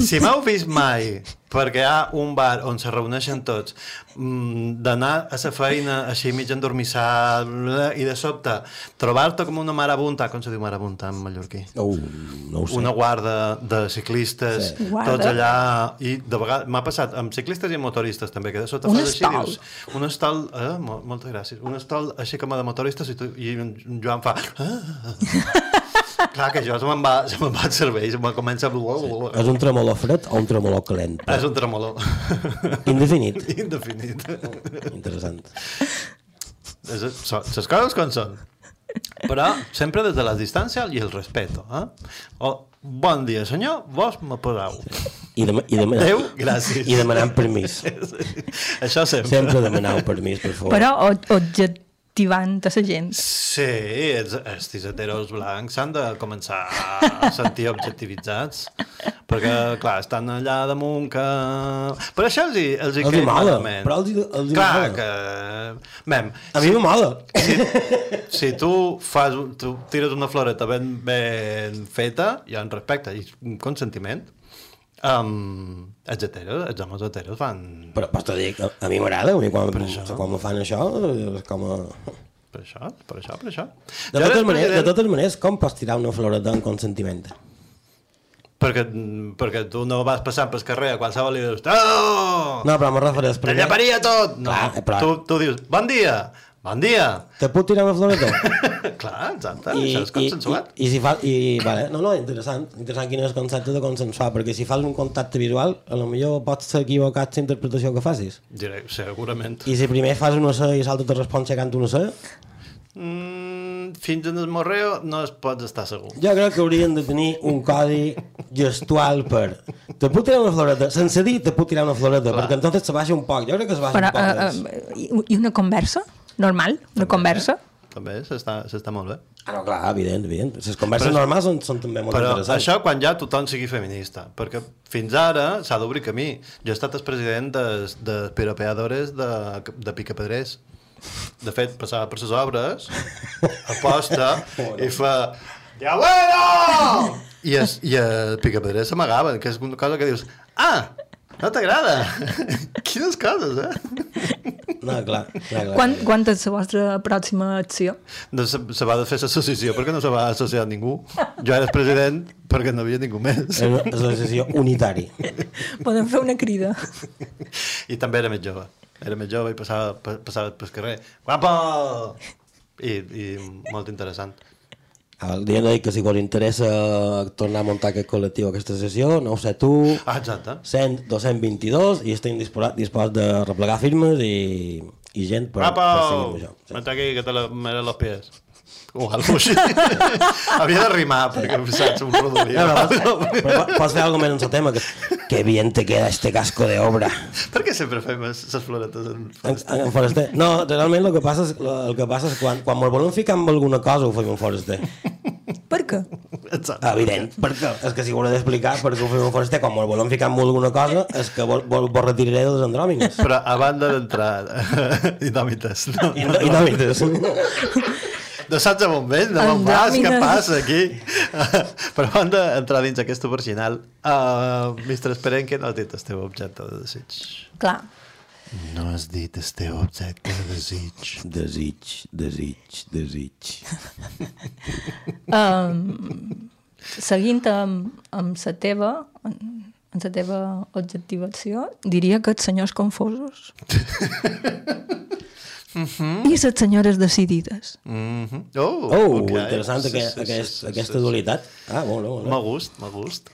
Si m'heu vist mai, perquè hi ha un bar on se reuneixen tots, mm, d'anar a la feina així mig endormissat bla, i de sobte trobar-te com una marabunta, com se diu marabunta en mallorquí? Uh, no ho sé. Una guarda de ciclistes, Sí. Guarda. tots allà, i de vegades m'ha passat amb ciclistes i amb motoristes també, que de sota Un fas així, dius, un estol, eh, mo moltes gràcies, un estol així com a de motoristes i, tu, i en Joan fa... Ah. Clar, que això se me'n va, se me'n va el cervell, se me'n comença a... És un tremolor fred o un tremolor calent? És un tremolor. Indefinit. Indefinit. Interessant. És, són, les coses com són. Però sempre des de la distància i el respeto. Eh? O, bon dia, senyor, vos me poseu. I, dem i, dem Adéu, gràcies. I demanant permís. (laughs) Això sempre. Sempre demaneu permís, per favor. Però o- objectivant a la gent. Sí, els, els tiseteros blancs s'han de començar a sentir objectivitzats perquè, clar, estan allà damunt que... Per això els hi, els hi Els hi caig mola, malament. però els hi- els hi clar, mola. que... Mem, A mi me mola. si, si tu, fas, tu tires una floreta ben, ben feta, hi ha un respecte i un consentiment, um, els heteros, els homes heteros fan... Però, t'ho dic, a, a mi m'agrada, a mi quan, quan me fan això, és com a... Per això, per això, per això. De Jo totes, maneres, de totes maneres, com pots tirar una floreta en consentiment? Perquè, perquè tu no vas passant pel carrer a qualsevol i dius oh, No, però me refereix... te llaparia tot! No, Clar, però- tu, tu dius, bon dia, bon dia. Te puc tirar una floreta? (laughs) Clar, exacte, I, això és consensuat. I, i, si fa, i, vale, no, no, interessant, interessant quin és el concepte de consensuar, perquè si fas un contacte visual, a lo millor pots ser equivocat la interpretació que facis. Diré, segurament. I si primer fas una C i l'altre te respon xecant una C, Mm, fins en el morreo no es pots estar segur. jo crec que haurien de tenir un codi gestual per... Te puc tirar una floreta, sense dir te puc tirar una floreta, perquè entonces se baixa un poc, jo crec que se baixa Però, un poc. uh, uh, i- I una conversa? Normal? Una conversa? També s'està s'està molt bé. Ah, no, clar, evident, evident. Les converses Però- normals són, són també molt Però interessants. això quan ja tothom sigui feminista, perquè fins ara s'ha d'obrir camí. Jo he estat el president de, de piropeadores de, de Picapedrers. De fet, passava per les obres, (laughs) aposta, i fa... Ja bueno! (laughs) I, es, i el Picapedrers s'amagaven, que és una cosa que dius... Ah, no t'agrada? (laughs) Quines coses, eh? No, clar, clar, clar. Quan, quan és la vostra pròxima acció? No se, se va de fer l'associació perquè no se va associar ningú. Jo era el president perquè no havia ningú més. És una associació unitari. Podem fer una crida. I també era més jove. Era més jove i passava, pa- passava pel carrer. Guapo! I, I molt interessant. El dia de dir que si us interessa tornar a muntar aquest col·lectiu, aquesta sessió, no ho sé tu, Ah, exacte. 100, 222, i estem disposats, disposats de replegar firmes i, i gent per, per seguir amb això. Vente aquí que te la meren los pies. O algo així. (laughs) Havia de rimar perquè saps un rodolí. No, no, pots, però po- pots fer alguna en el tema, que, que bien te queda este casco de obra. Per què sempre fem les floretes en... En, en Foraster. No, realment el que passa és, el que passa és quan, quan ens volem ficar amb alguna cosa ho fem en Foraster. Per què? Exacte. Evident, perquè és que si ho hauré d'explicar per què ho fem en Foraster, quan ens volem ficar amb alguna cosa és que vos, vos, vos retiraré dels andròmines. Però a banda d'entrar (laughs) indòmites. No, Indò- indòmites. (laughs) No saps on vell, no me'n vas, què passa aquí? (laughs) Però a banda d'entrar dins aquest original, uh, Mr. Esperenque no has dit el teu objecte de desig. Clar. No has dit el teu objecte de desig. Desig, desig, desig. (laughs) Um, seguint amb, amb la teva, en, en la teva objectivació, diria que els senyors confosos. (laughs) Mhm. i les senyores decidides. Mm -hmm. Oh, Oh, ok. interessant Sí, aquest, sí, sí, aquest, sí, aquesta sí, sí. dualitat. Ah, molt bé, molt bé. M'ha gust, m'ha gust.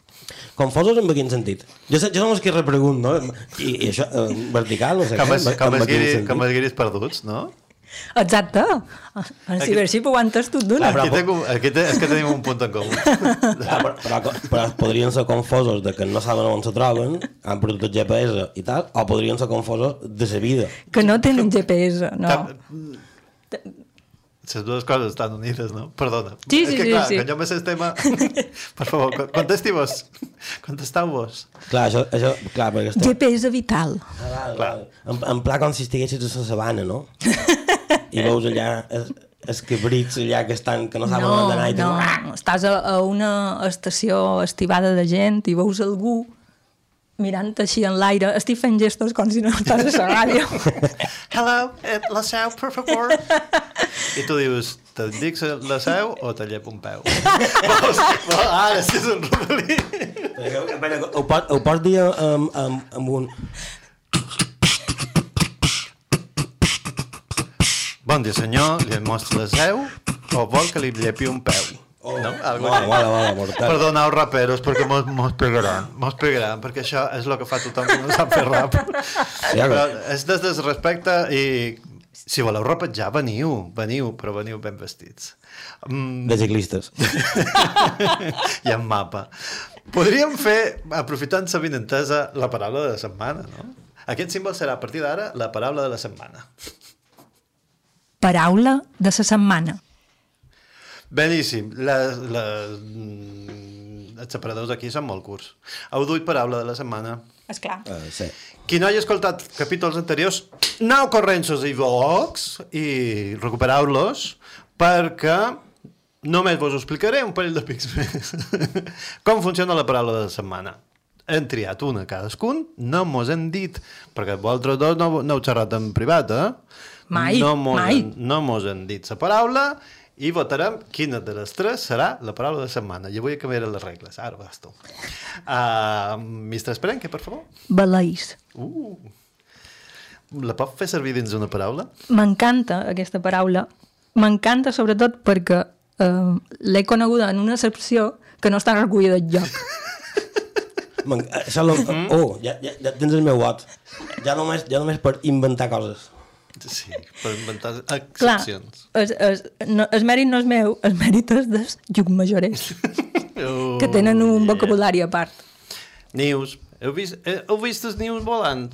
Confosos en quin sentit? Jo, sé, jo som els que repregunt, no? I, i això, eh, vertical, no sé Com, què. es, en- com, en els quin guiris, sentit? com els guiris perduts, no? Exacte. En Cibership ho aguantes tot d'una. Aquí, tenc un, aquí te, és que tenim un punt en comú. Ah, (laughs) però, però, però podrien ser confosos de que no saben on se troben, han perdut el GPS i tal, o podrien ser confosos de sa vida. Que no tenen GPS, no. Les dues coses estan unides, no? Perdona. Sí, és sí, que, sí, clar, sí. que jo me sé el tema... (laughs) Per favor, con- contesti-vos. Contestau-vos. Clar, això, això clar, perquè està... GPS vital. Clar. En, en pla com si estiguessis a la sabana, no? (laughs) I veus allà els, els cabrits allà que estan, que no saben on No, anar i tu... no, estàs a, a una estació estivada de gent i veus algú mirant així en l'aire, estic fent gestos com si no estàs a la ràdio. (laughs) Hello, eh, la seu, per favor. I tu dius, te dic la seu o te llepo un peu? (laughs) Vol, ara sí és un rodolí. Ho, pot, ho pots dir amb, amb, amb un... Bon dia, senyor, li mostro la seu o vol que li llepi un peu? Oh, no? Algo així. mola, mola, mortal. Perdoneu, raperos, perquè mos, mos pegaran. Mos pegaran, perquè això és el que fa tothom que no sap fer rap. Sí, Però és des del respecte i si voleu rapejar, veniu, veniu, però veniu ben vestits. Mm, De ciclistes. (laughs) I amb mapa. Podríem fer, aprofitant la vinentesa, la paraula de la setmana, no? Aquest símbol serà a partir d'ara la paraula de la setmana. Paraula de la setmana. Beníssim. Les, les, mm, els separadors aquí són molt curts. Heu duit paraula de la setmana. Esclar. Uh, sí. Qui no hagi escoltat capítols anteriors, aneu corrents-os i vox i recupereu-los perquè només vos ho explicaré un parell de pics més. (laughs) Com funciona la paraula de la setmana. Hem triat una cadascun, no mos hem dit, perquè vosaltres dos no, no heu xerrat en privat, eh? Mai, no mos mai. Hem, no mos hem dit la paraula i votarem quina de les tres serà la paraula de la setmana. I avui canviaré les regles. Ara vas tu. Uh, Mistre Esperenque, per favor. Baleis. Uh. La pot fer servir dins d'una paraula? M'encanta aquesta paraula. M'encanta sobretot perquè eh, l'he coneguda en una excepció que no està recollida enlloc. Man- Això lo... Oh, ja, ja, ja tens el meu vot. Ja només, ja només per inventar coses. Sí, per inventar Clar, excepcions. es, es, no, el mèrit no és meu, el mèrit és dels llucmajorers, Oh, (laughs) que tenen un vocabulari a part. Nius. Heu vist, heu vist els nius volant?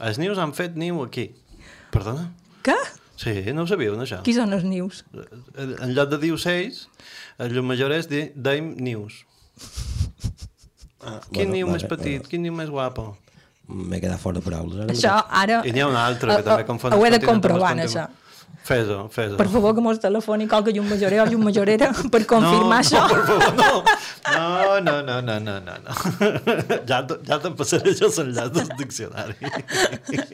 Els nius han fet niu aquí. Perdona? Què? Sí, no ho sabíeu, no, això? Qui són els nius? En lloc de dir ocells, el llum major és dir deim nius. Ah, Quin bueno, niu vale, més petit, quin niu més guapo. M'he quedat fora de paraules. Ara Això ara... I n'hi ha un altre que Eh, també eh, confon Ho he de comprovar, això. Fes-ho, fes-ho. Per favor, que mos telefoni qualque llum majorer o llum majorera (laughs) per confirmar no, això. No, per favor, no. No, no, no, no, no, no. (laughs) Ja, te- ja te'n passaré jo l'enllaç del diccionari.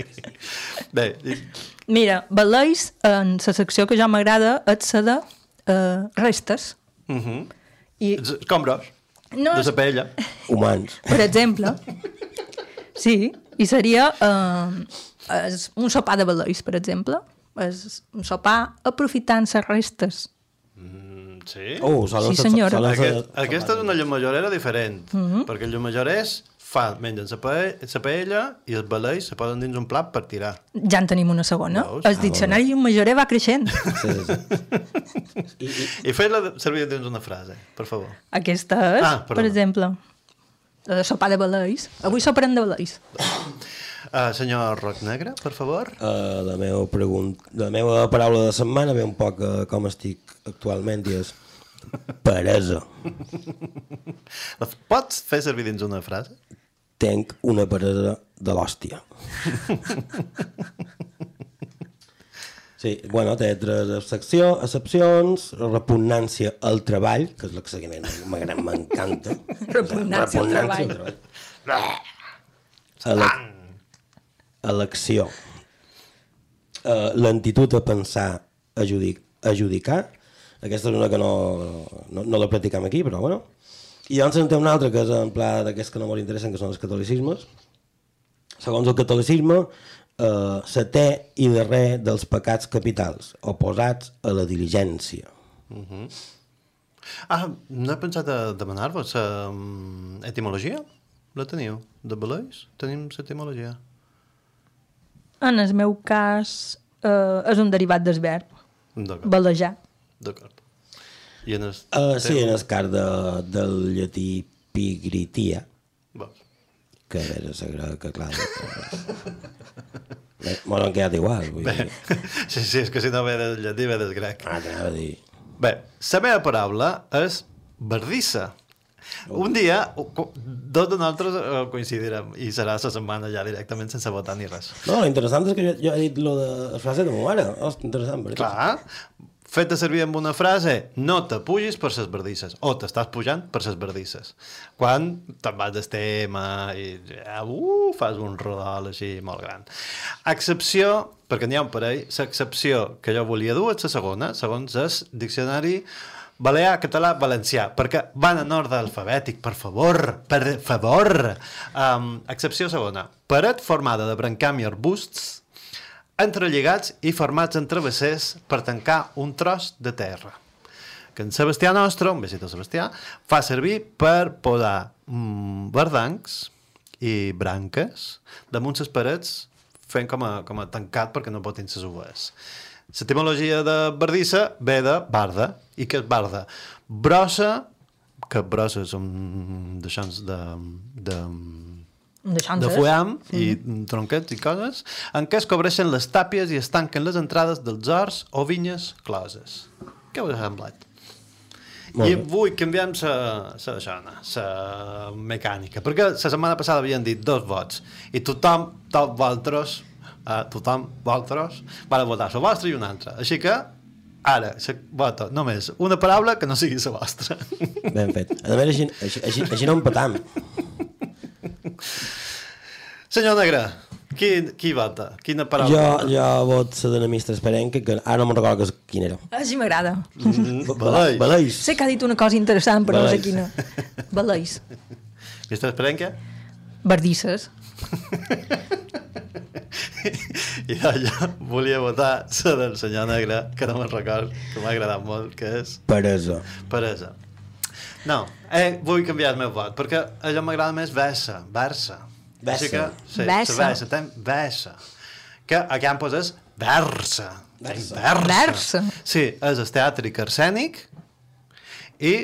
(laughs) Bé, Mira, Baleis, en la secció que jo m'agrada, és la de uh, restes. uh -huh. I, Escombros. No, De la paella. Humans. per exemple, sí, i seria és un sopar de Baleis, per exemple. És un sopar aprofitant les restes. Sí? Oh, Sí, senyora. ser- Aquest, aquesta és una llum majorera diferent, Mhm. perquè el llum majorès fa, mengen la paella, la paella i els baleix se posen dins un plat per tirar. Ja en tenim una segona. Veus? El Ah, diccionari llum majorer va creixent. Sí, sí, sí. (laughs) I fes-la servir dins una frase, per favor. Aquesta és, Ah, per exemple, de sopar de Baleis. Avui soparem de Baleis. Uh, senyor Roc Negre, per favor. Uh, la, meva pregunt... la meva paraula de setmana ve un poc uh, com estic actualment i és peresa. La pots fer servir dins una frase? Tenc una peresa de l'hòstia. (laughs) Sí, bueno, té tres excepció, excepcions, repugnància al treball, que és l'exeguiment, m'agrada, m'encanta. (laughs) Repugnància al treball. A la, a l'acció. Uh, Lentitud a pensar, ajudic, ajudicar. Aquesta és una que no, no, no la practicam aquí, però bueno. I llavors en té una altra que és en pla d'aquests que no molt interessen, que són els catolicismes. Segons el catolicisme, eh, setè i darrer dels pecats capitals, oposats a la diligència. Uh -huh. Ah, no he pensat a demanar-vos um, etimologia. La teniu? De Beleix? Tenim l'etimologia. En el meu cas, eh, és un derivat del verb. D'acord. Balejar. D'acord. I en el... Uh, sí, en el cas de, del llatí pigritia, Veus? Que era sagrada que clar... Bé, M'ho han quedat igual. Vull Bé, dir. (laughs) sí, sí, és que si no ve del llatí, ve del grec. Ah, t'anava a dir... Bé, la meva paraula és verdissa. Un dia, dos de nosaltres eh, coincidirem i serà la setmana ja directament sense votar ni res. No, l'interessant és que jo, jo he dit lo de la frase de ma mare. Hosti, interessant. Perquè... Clar, feta servir amb una frase, no te pugis per ses verdisses, o t'estàs pujant per ses verdisses. Quan te'n vas del tema i ja, uh, fas un rodol així molt gran. Excepció, perquè n'hi ha un parell, l'excepció que jo volia dur és la segona, segons el diccionari Balear, català, valencià, perquè van en ordre alfabètic, per favor, per favor. Um, excepció segona. Paret formada de brancam i arbusts, entrelligats i formats en travessers per tancar un tros de terra que en Sebastià nostre, un besit al Sebastià, fa servir per posar mm, verdancs i branques damunt les parets fent com a, com a tancat perquè no botin les uves. L'etimologia de bardissa ve de barda. I què és barda? Brossa, que brossa són deixants de, de, De xances. de fuam i tronquets i coses, en què es cobreixen les tàpies i es tanquen les entrades dels horts o vinyes closes. Què us ha semblat? Molt I bé. vull canviar la, la, mecànica, perquè la setmana passada havien dit dos vots i tothom, tots vosaltres, eh, tothom, vosaltres, van votar la vostra i una altra. Així que, ara, se vota només una paraula que no sigui la vostra. Ben fet. A més, així, així, així, així no empatam. (laughs) Senyor Negre, qui, qui vota? Quina paraula? Jo, jo vot la de Mistre Esperenca, que ara no me'n recordo quina era. Així m'agrada. Baleix. Baleix. Sé que ha dit una cosa interessant, però no sé quina. Baleix. (laughs) Mistre Esperenca? Bardisses. I jo, jo volia votar la del senyor Negre, que no me'n record, que m'ha agradat molt, que és Peresa. Peresa. No, eh, vull canviar el meu vot, perquè allò m'agrada més versa, versa. Que, sí, la versa, ten versa. Que a Campos és versa. Versa. versa. Versa. Sí, és el teàtric arsènic i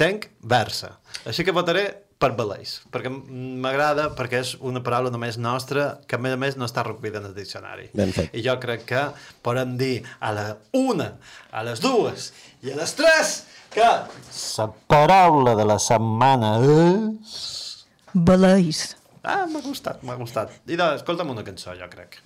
tenc versa. Així que votaré per Baleix, perquè m'agrada, perquè és una paraula només nostra, que a més a més no està recollida en el diccionari. Ben fet. I jo crec que podem dir a la una, a les dues i a les tres que la paraula de la setmana és... Baleix. Ah, m'ha gustat, m'ha gustat. I escolta'm una cançó, jo crec.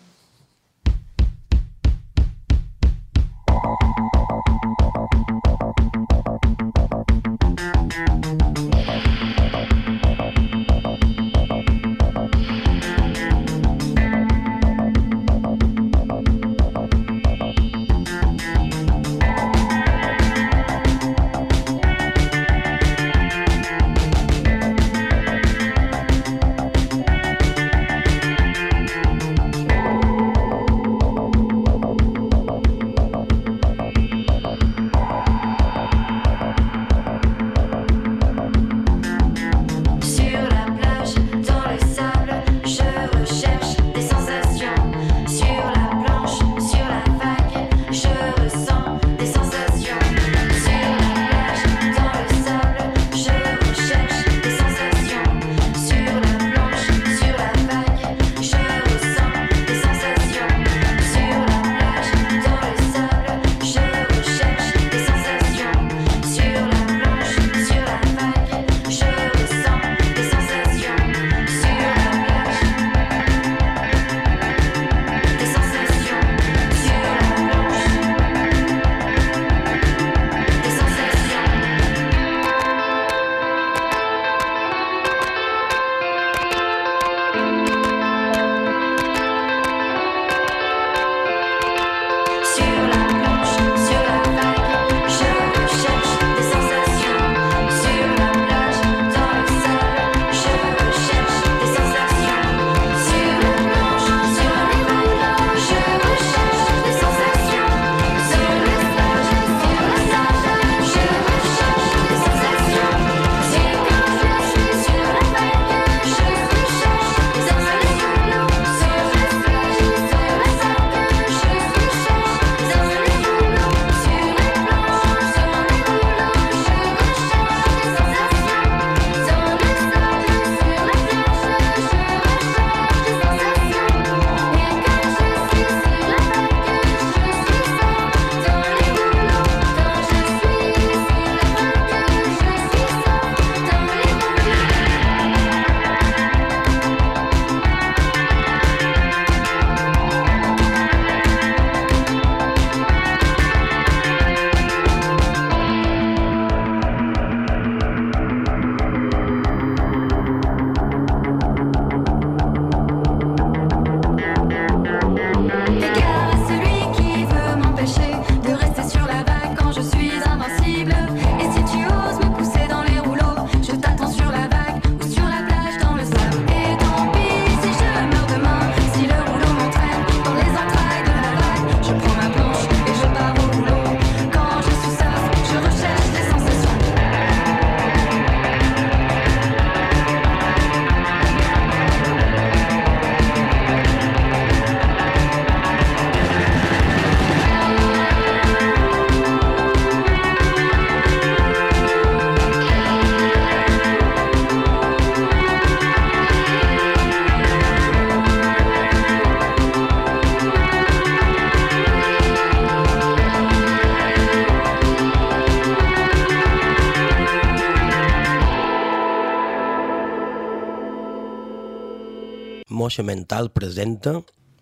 Moixa Mental presenta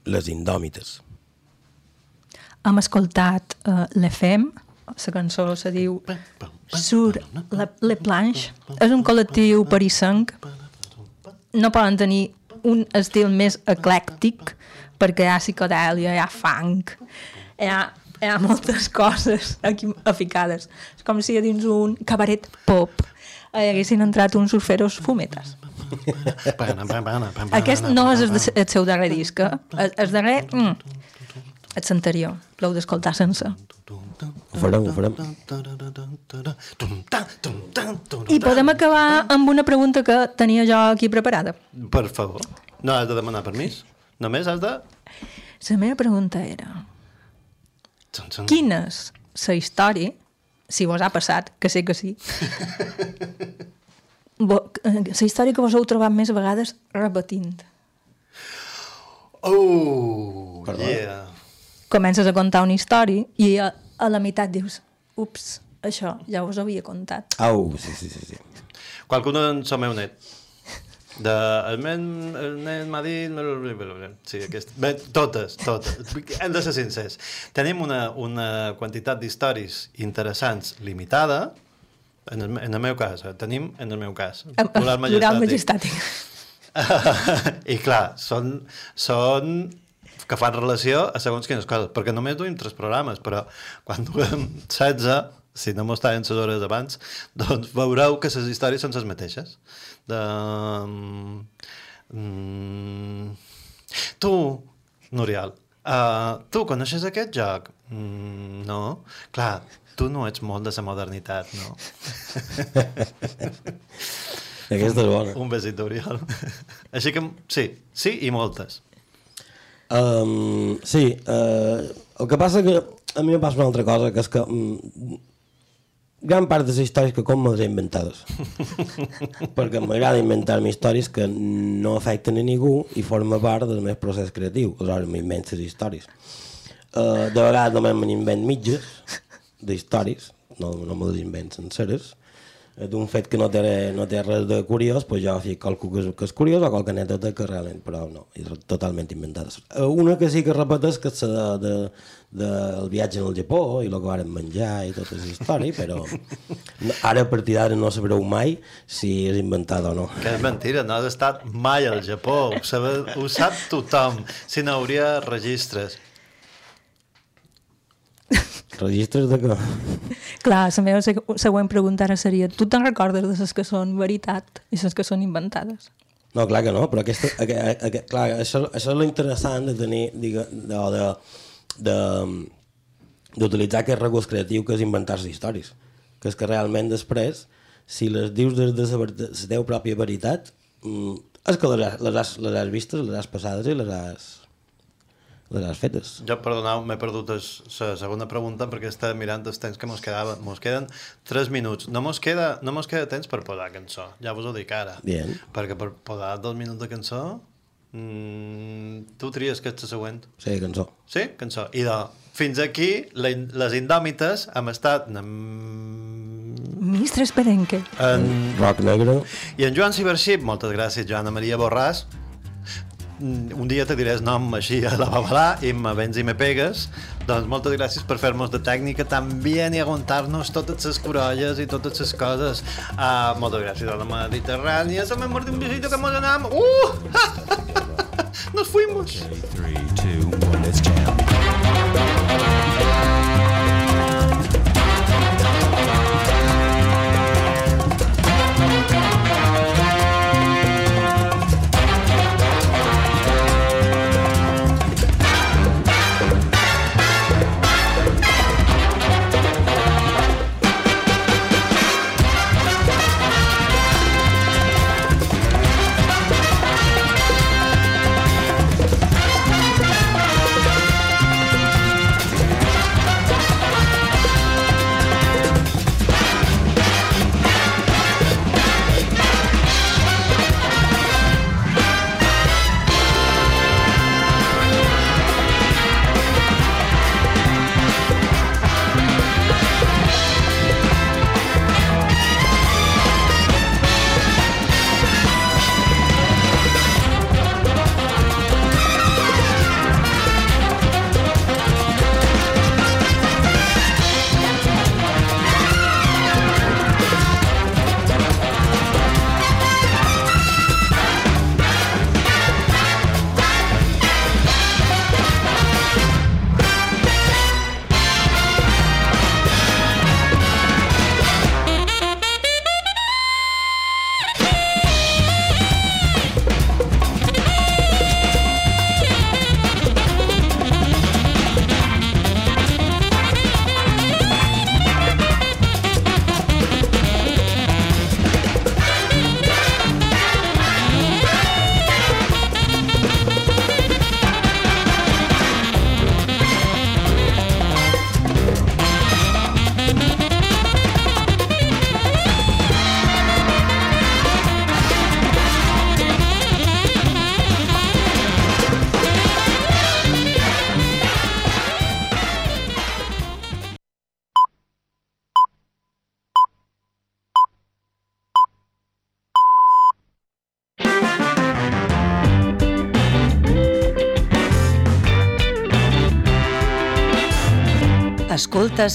Les Indòmites. Hem escoltat uh, l'EFEM, la cançó se diu Sur la, Le Planche. És un col·lectiu parissenc. No poden tenir un estil més eclèctic perquè hi ha psicodèlia, hi ha funk, hi ha, hi ha moltes coses aquí aficades. És com si a dins un cabaret pop hi haguessin entrat uns surferos fumetes. Aquest no és el, seu darrer disc, eh? El, el darrer... Mm, és l'anterior, l'heu d'escoltar sense. Ho farem, ho farem. I podem acabar amb una pregunta que tenia jo aquí preparada. Per favor. No has de demanar permís. Només has de... La meva pregunta era... Quina és la història, si vos ha passat, que sé que sí, eh, la història que vos heu trobat més vegades repetint? Oh, yeah. Comences a contar una història i a, a la meitat dius ups, això ja us havia contat. Au, sí, sí, sí. sí. Qualcuno en el meu net. De, el, men, el nen m'ha dit... Sí, aquest, bé, totes, totes. Hem de ser sincers. Tenim una, una quantitat d'històries interessants limitada, en el, en el meu cas, eh, tenim en el meu cas. Plural Plural majestàtic. majestàtic. (laughs) I clar, són, són que fan relació a segons quines coses, perquè només duim tres programes, però quan duem 16, si no mos tallen les hores abans, doncs veureu que les històries són les mateixes. De... Mm... Tu, Núriel, uh, tu coneixes aquest joc? Mm, no? Clar, tu no ets molt de la modernitat, no? (laughs) Aquesta és bona. Un besit d'Oriol. (laughs) Així que, sí, sí i moltes. Um, sí, uh, el que passa que a mi em passa una altra cosa, que és que um, gran part de les històries que com me les he inventades. (laughs) perquè m'agrada inventar-me històries que no afecten a ningú i forma part del meu procés creatiu. Aleshores m'invento les històries. Uh, de vegades només me n'invent mitges d'històries, no, no me les invento senceres, Eh, d'un fet que no té, no té res de curiós, doncs jo fico qualque que és, que és curiós o qualque anècdota que realment, però no, és totalment inventada. Eh, Una que sí que repeteix que és de, de, de, viatge al Japó i el que varen menjar i tota la història, (laughs) però ara a partir d'ara no sabreu mai si és inventada o no. Que és mentira, no has estat mai al Japó, ho, sabe, ho sap tothom, si no hauria registres. Registres de què? Clar, la meva seg- següent pregunta ara seria tu te'n recordes de les que són veritat i les que són inventades? No, clar que no, però aquesta, aquest, aquest, clar, això, això és lo interessant de tenir, digue, de, de, de, d'utilitzar aquest recurs creatiu que és inventar-se històries. Que és que realment després, si les dius des de la, de la teva pròpia veritat, mm, és que les les, has, les has vistes, les has passades i les has, les has fetes. Jo, perdoneu, m'he perdut la segona pregunta perquè estava mirant els temps que mos quedava. Mos queden 3 minuts. No mos queda, no mos queda temps per posar cançó, ja vos ho dic ara. Bien. Perquè per posar dos minuts de cançó, mm, tu tries que és la següent. Sí, cançó. Sí, cançó. I de, fins aquí, les indòmites hem estat en, Ministre Esperenque. en Rock negre. i en Joan Cibership, moltes gràcies, Joana Maria Borràs. Mm, Un dia te diré el nom així a la babalà i me vens i me pegues. Doncs moltes gràcies per fer-nos de tècnica tan bien i aguantar-nos totes les corolles i totes les coses. Uh, moltes gràcies a la Mediterrània. Me mordi un besito que mos anam. Uh! (laughs) Nos fuimos. Three, two, one, let's jam. Escoltes